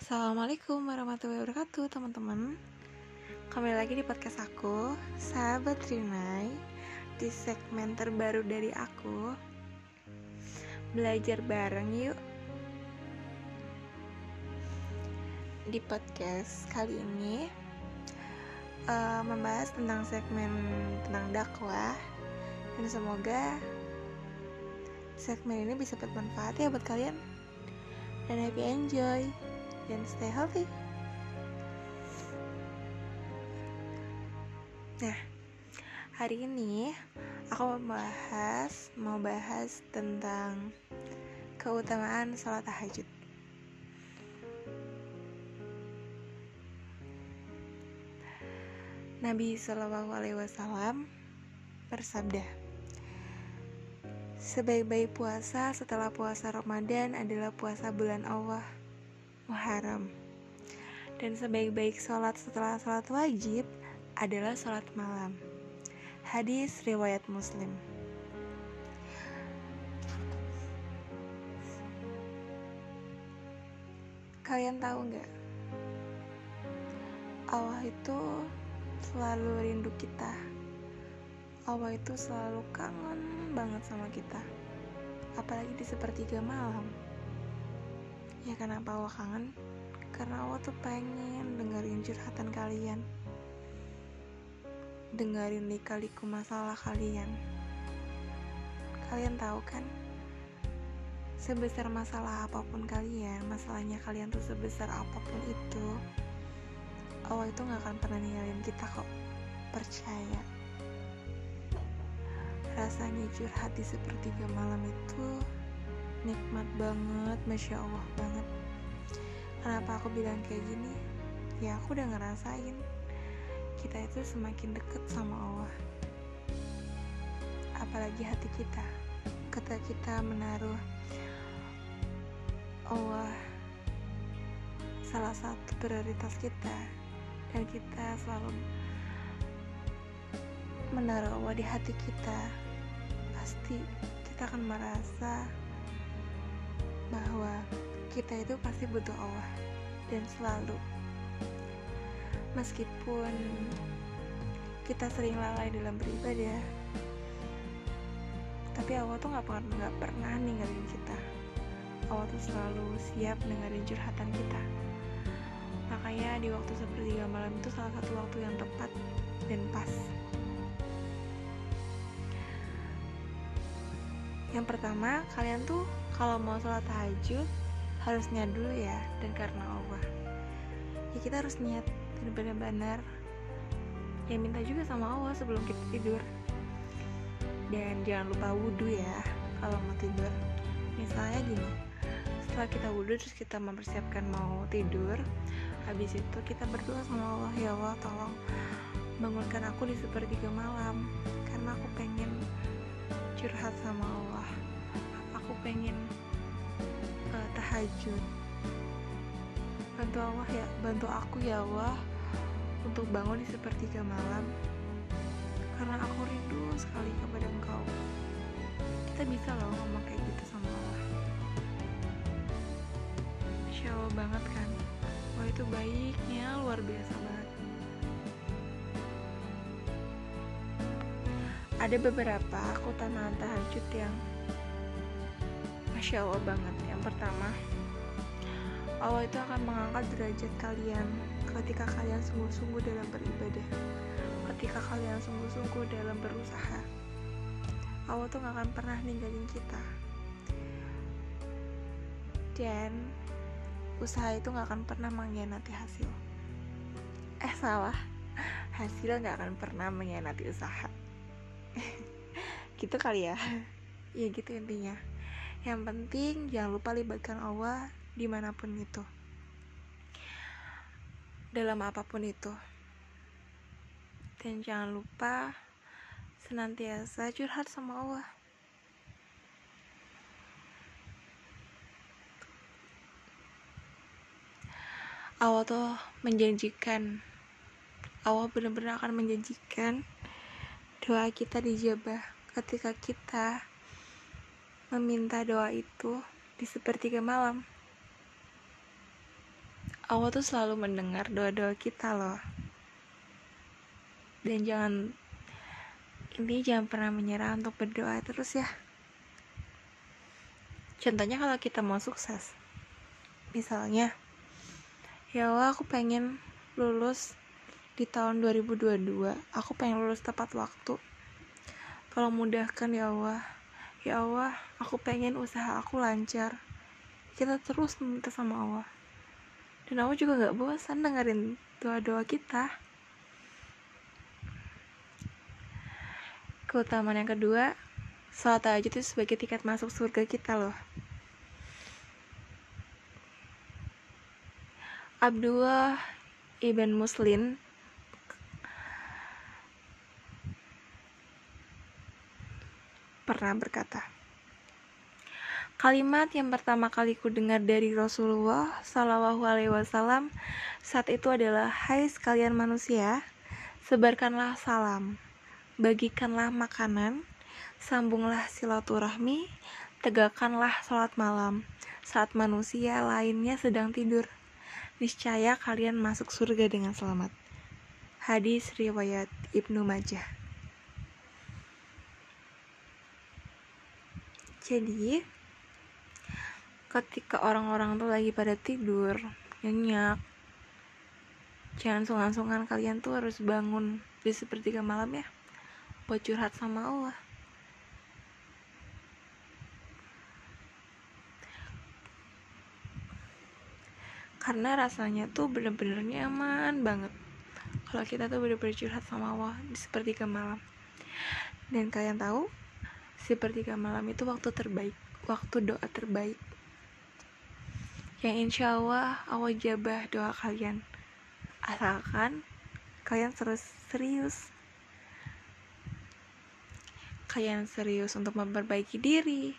Assalamualaikum warahmatullahi wabarakatuh teman-teman. Kembali lagi di podcast aku Sahabat Rinai Di segmen terbaru dari aku. Belajar bareng yuk. Di podcast kali ini uh, Membahas tentang segmen tentang dakwah. Dan semoga segmen ini bisa bermanfaat ya buat kalian. Dan happy enjoy dan stay healthy. Nah, hari ini aku mau bahas mau bahas tentang keutamaan sholat tahajud. Nabi Shallallahu Alaihi Wasallam bersabda, sebaik-baik puasa setelah puasa Ramadan adalah puasa bulan Allah Muharram. Dan sebaik-baik sholat setelah sholat wajib adalah sholat malam. Hadis riwayat Muslim. Kalian tahu nggak? Allah itu selalu rindu kita. Allah itu selalu kangen banget sama kita. Apalagi di sepertiga malam. Ya kenapa Allah kangen? Karena Allah tuh pengen dengerin curhatan kalian Dengerin lika-liku masalah kalian Kalian tahu kan? Sebesar masalah apa pun kalian Masalahnya kalian tuh sebesar apa pun itu Allah itu gak akan pernah ninggalin kita kok Percaya Rasanya curhat di sepertiga malam itu nikmat banget masya allah banget. Kenapa aku bilang kayak gini? Ya aku udah ngerasain kita itu semakin deket sama Allah. Apalagi hati kita. Ketika kita menaruh Allah salah satu prioritas kita dan kita selalu menaruh Allah di hati kita pasti kita akan merasa bahwa kita itu pasti butuh Allah dan selalu. Meskipun kita sering lalai dalam beribadah tapi Allah tuh nggak pernah nggak pernah ninggalin kita. Allah tuh selalu siap dengerin curhatan kita. Makanya di waktu sepertiga malam itu salah satu waktu yang tepat dan pas. Yang pertama kalian tuh kalau mau sholat tahajud harus niat dulu ya dan karena Allah. Ya kita harus niat benar-benar ya minta juga sama Allah sebelum kita tidur. Dan jangan lupa wudhu ya kalau mau tidur. Misalnya gini setelah kita wudhu terus kita mempersiapkan mau tidur habis itu kita berdoa sama Allah ya Allah tolong bangunkan aku di sepertiga malam karena aku pengen curhat sama Allah pengen uh, tahajud. Bantu Allah ya bantu aku ya Allah untuk bangun di sepertiga malam. Karena aku rindu sekali kepada engkau. Kita bisa loh ngomong kayak gitu sama Allah. Masya Allah banget kan? Wah itu baiknya luar biasa banget. Ada beberapa keutamaan tahajud yang Masya Allah banget. Yang pertama Allah itu akan mengangkat derajat kalian ketika kalian sungguh-sungguh dalam beribadah ketika kalian sungguh-sungguh dalam berusaha. Allah tuh gak akan pernah ninggalin kita. Dan usaha itu gak akan pernah mengkhianati hasil. Eh salah. Hasil gak akan pernah mengkhianati usaha. Gitu kali ya. Ya gitu intinya yang penting jangan lupa libatkan Allah di mana pun itu. Dalam apa pun itu. Dan jangan lupa senantiasa curhat sama Allah. Allah tuh menjanjikan. Allah benar-benar akan menjanjikan doa kita dijabah ketika kita meminta doa itu di sepertiga malam. Allah tuh selalu mendengar doa-doa kita loh. Dan jangan ini jangan pernah menyerah untuk berdoa terus ya. Contohnya kalau kita mau sukses. Misalnya ya Allah aku pengen lulus di tahun 2022 aku pengen lulus tepat waktu. Tolong mudahkan ya Allah. Ya Allah aku pengen usaha aku lancar. Kita terus meminta sama Allah. Dan aku juga gak bosan dengerin doa-doa kita. Keutamaan yang kedua Salat tahajud itu sebagai tiket masuk surga kita loh. Abdullah ibn Muslim pernah berkata, Kalimat yang pertama kali ku dengar dari Rasulullah Shallallahu Alaihi Wasallam saat itu adalah Hai sekalian manusia, sebarkanlah salam, bagikanlah makanan, Sambunglah silaturahmi, tegakkanlah sholat malam, saat manusia lainnya sedang tidur. Niscaya kalian masuk surga dengan selamat. Hadis riwayat Ibnu Majah. Jadi, ketika orang-orang tuh lagi pada tidur, nyenyak, jangan sungan-sungan kalian tuh harus bangun di sepertiga malam ya, buat curhat sama Allah. karena rasanya tuh bener-bener nyaman banget. Kalau kita tuh bener-bener curhat sama Allah di sepertiga malam. Dan kalian tahu sepertiga malam itu waktu terbaik waktu doa terbaik yang insya Allah Allah jabah doa kalian asalkan kalian terus serius kalian serius untuk memperbaiki diri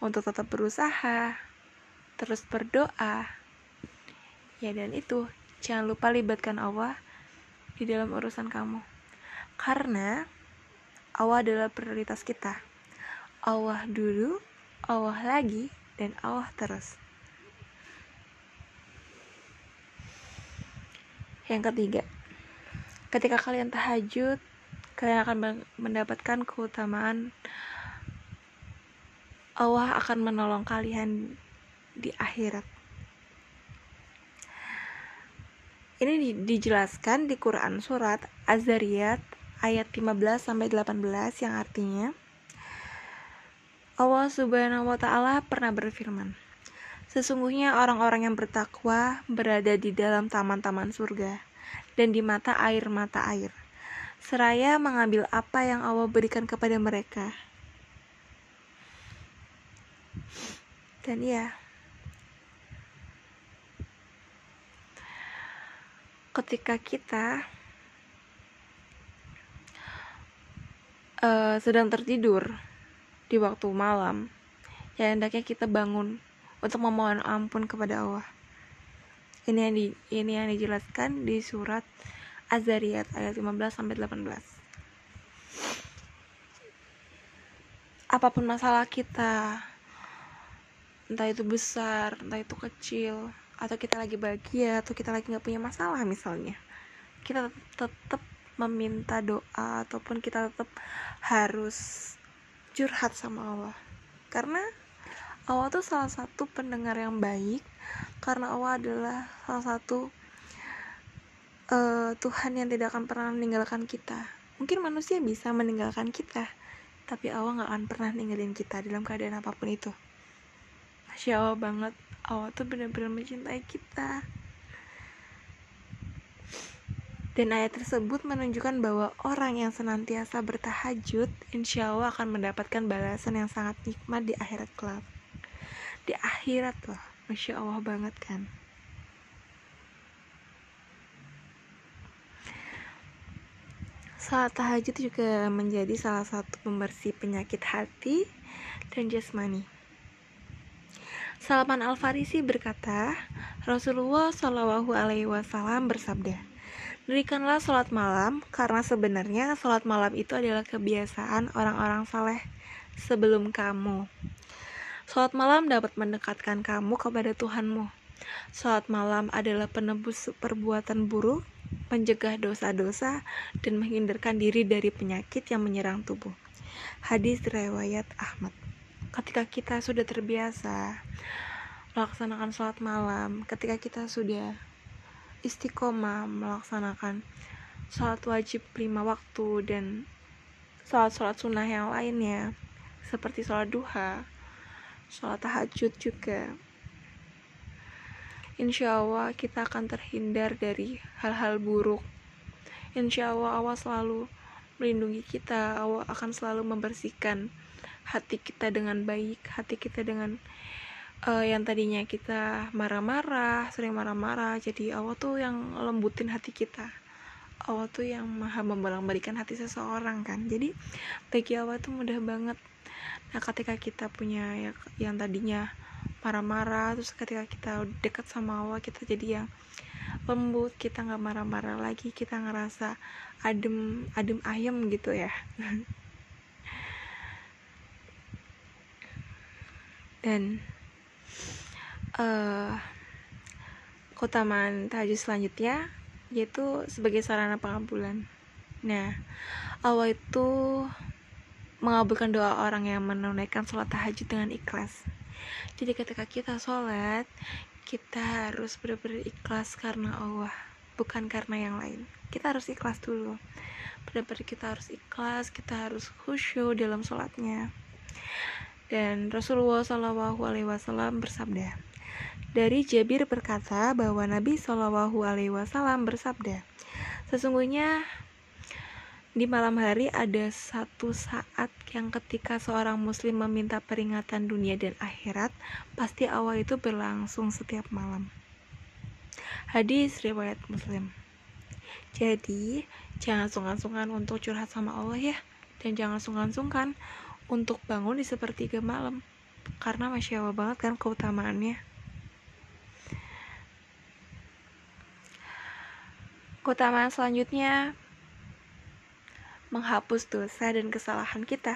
untuk tetap berusaha terus berdoa Ya dan itu, jangan lupa libatkan Allah di dalam urusan kamu. Karena Allah adalah prioritas kita. Allah dulu, Allah lagi, dan Allah terus. Yang ketiga, ketika kalian tahajud, kalian akan mendapatkan keutamaan Allah akan menolong kalian di akhirat. Ini di, dijelaskan di Quran surat Az-Zariyat ayat 15 sampai 18 yang artinya Allah Subhanahu wa taala pernah berfirman Sesungguhnya orang-orang yang bertakwa berada di dalam taman-taman surga dan di mata air mata air seraya mengambil apa yang Allah berikan kepada mereka. Dan ya, ketika kita uh, sedang tertidur di waktu malam, ya hendaknya kita bangun untuk memohon ampun kepada Allah. Ini yang di, ini yang dijelaskan di surat Az-Zariyat ayat 15 sampai 18. Apa pun masalah kita, entah itu besar, entah itu kecil, atau kita lagi bahagia atau kita lagi nggak punya masalah misalnya kita tetap meminta doa ataupun kita tetap harus curhat sama Allah karena Allah tuh salah satu pendengar yang baik karena Allah adalah salah satu uh, Tuhan yang tidak akan pernah meninggalkan kita. Mungkin manusia bisa meninggalkan kita tapi Allah nggak akan pernah ninggalin kita dalam keadaan apa pun itu. Masya Allah banget Allah tuh benar-benar mencintai kita. Dan ayat tersebut menunjukkan bahwa orang yang senantiasa bertahajud insya Allah akan mendapatkan balasan yang sangat nikmat di akhirat kelak di akhirat loh Masya Allah banget kan Salat tahajud juga menjadi salah satu pembersih penyakit hati dan jasmani. Salman Al Farisi berkata, Rasulullah Shallallahu Alaihi Wasallam bersabda, Dirikanlah sholat malam karena sebenarnya sholat malam itu adalah kebiasaan orang-orang saleh sebelum kamu. Sholat malam dapat mendekatkan kamu kepada Tuhanmu. Sholat malam adalah penebus perbuatan buruk, mencegah dosa-dosa, dan menghindarkan diri dari penyakit yang menyerang tubuh. Hadis riwayat Ahmad. Ketika kita sudah terbiasa melaksanakan sholat malam, ketika kita sudah istiqomah melaksanakan sholat wajib lima waktu dan sholat-sholat sunnah yang lainnya seperti sholat duha, sholat tahajud juga. Insya Allah kita akan terhindar dari hal-hal buruk. Insya Allah Allah selalu melindungi kita, Allah akan selalu membersihkan hati kita dengan baik, hati kita dengan uh, yang tadinya kita marah-marah, sering marah-marah, jadi Allah tuh yang lembutin hati kita. Allah tuh yang maha membolak-balikan hati seseorang kan. Jadi bagi Allah tuh mudah banget. Nah, ketika kita punya ya, yang tadinya marah-marah, terus ketika kita dekat sama Allah, kita jadi yang lembut, kita nggak marah-marah lagi, kita ngerasa adem, adem ayem gitu ya. Dan uh, keutamaan tahajud selanjutnya yaitu sebagai sarana pengabulan. Nah, Allah itu mengabulkan doa orang yang menunaikan sholat tahajud dengan ikhlas. Jadi ketika kita sholat, kita harus benar-benar ikhlas karena Allah, bukan karena yang lain. Kita harus ikhlas dulu. Benar-benar kita harus ikhlas, kita harus khusyuk dalam sholatnya. Dan Rasulullah SAW bersabda, dari Jabir berkata bahwa Nabi Shallallahu Alaihi Wasallam bersabda, sesungguhnya di malam hari ada satu saat yang ketika seorang muslim meminta peringatan dunia dan akhirat, pasti awal itu berlangsung setiap malam. Hadis riwayat Muslim. Jadi, jangan sungkan-sungkan untuk curhat sama Allah ya, dan jangan sungkan-sungkan untuk bangun di sepertiga malam, karena masya Allah banget kan keutamaannya. Keutamaan selanjutnya menghapus dosa dan kesalahan kita.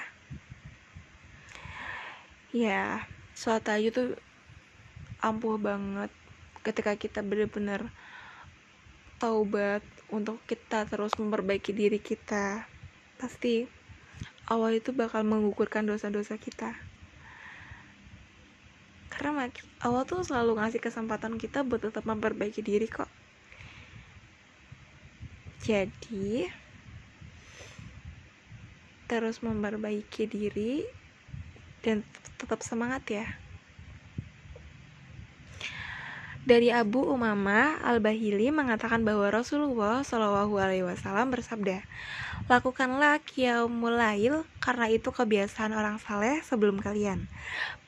Ya, sholat tahajud tuh ampuh banget ketika kita benar-benar taubat untuk kita terus memperbaiki diri kita. Pasti Allah itu bakal mengukurkan dosa-dosa kita. Karena Allah tuh selalu ngasih kesempatan kita buat tetap memperbaiki diri kok jadi terus memperbaiki diri dan tetap semangat ya dari Abu Umama Al-Bahili mengatakan bahwa Rasulullah Shallallahu Alaihi Wasallam bersabda, lakukanlah qiyamul lail karena itu kebiasaan orang saleh sebelum kalian.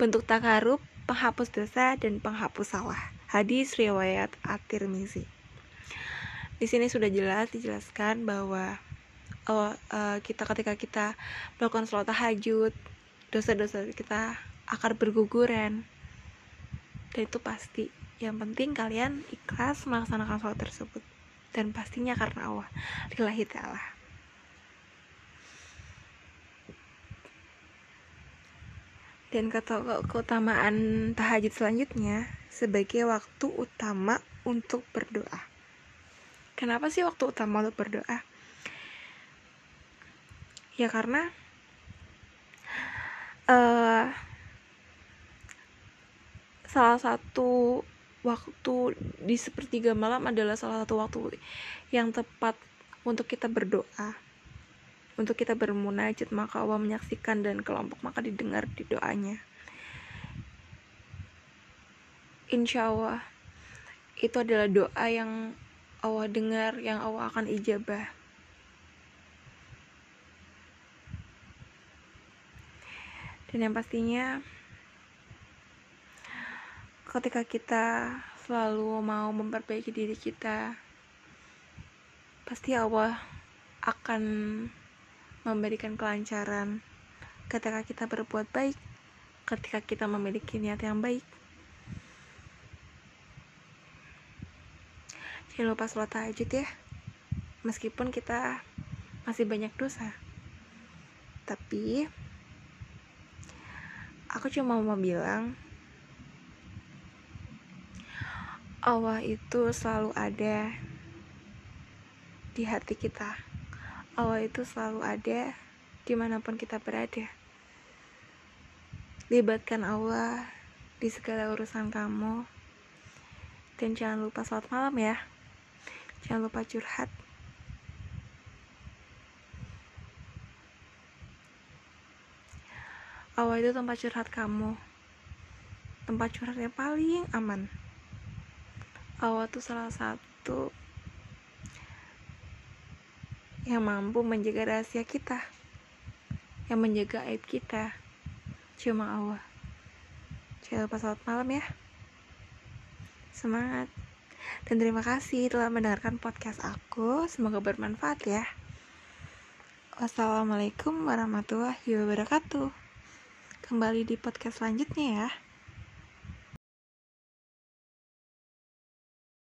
Bentuk takarub, penghapus dosa dan penghapus salah. Hadis riwayat At-Tirmizi di sini sudah jelas dijelaskan bahwa oh, uh, kita ketika kita melakukan sholat tahajud dosa-dosa kita akan berguguran. Dan itu pasti. Yang penting kalian ikhlas melaksanakan sholat tersebut. Dan pastinya karena Allah. Lillahi ta'ala. Dan keutamaan tahajud selanjutnya sebagai waktu utama untuk berdoa Kenapa sih waktu utama untuk berdoa? Ya karena uh, salah satu waktu di sepertiga malam adalah salah satu waktu yang tepat untuk kita berdoa untuk kita bermunajat maka Allah menyaksikan dan kelompok maka didengar di doanya insya Allah itu adalah doa yang Allah dengar, yang Allah akan ijabah. Dan yang pastinya ketika kita selalu mau memperbaiki diri kita, pasti Allah akan memberikan kelancaran ketika kita berbuat baik, ketika kita memiliki niat yang baik. Jangan lupa sholat tahajud ya meskipun kita masih banyak dosa tapi aku cuma mau bilang Allah itu selalu ada di hati kita. Allah itu selalu ada di mana pun kita berada. Libatkan Allah di segala urusan kamu. Dan jangan lupa salat malam ya. Jangan lupa curhat. Allah itu tempat curhat kamu. Tempat curhat yang paling aman. Allah tuh salah satu yang mampu menjaga rahasia kita, yang menjaga aib kita. Cuma Allah. Jangan lupa malam ya. Semangat. Dan terima kasih telah mendengarkan podcast aku. Semoga bermanfaat ya. Wassalamualaikum warahmatullahi wabarakatuh. Kembali di podcast selanjutnya ya.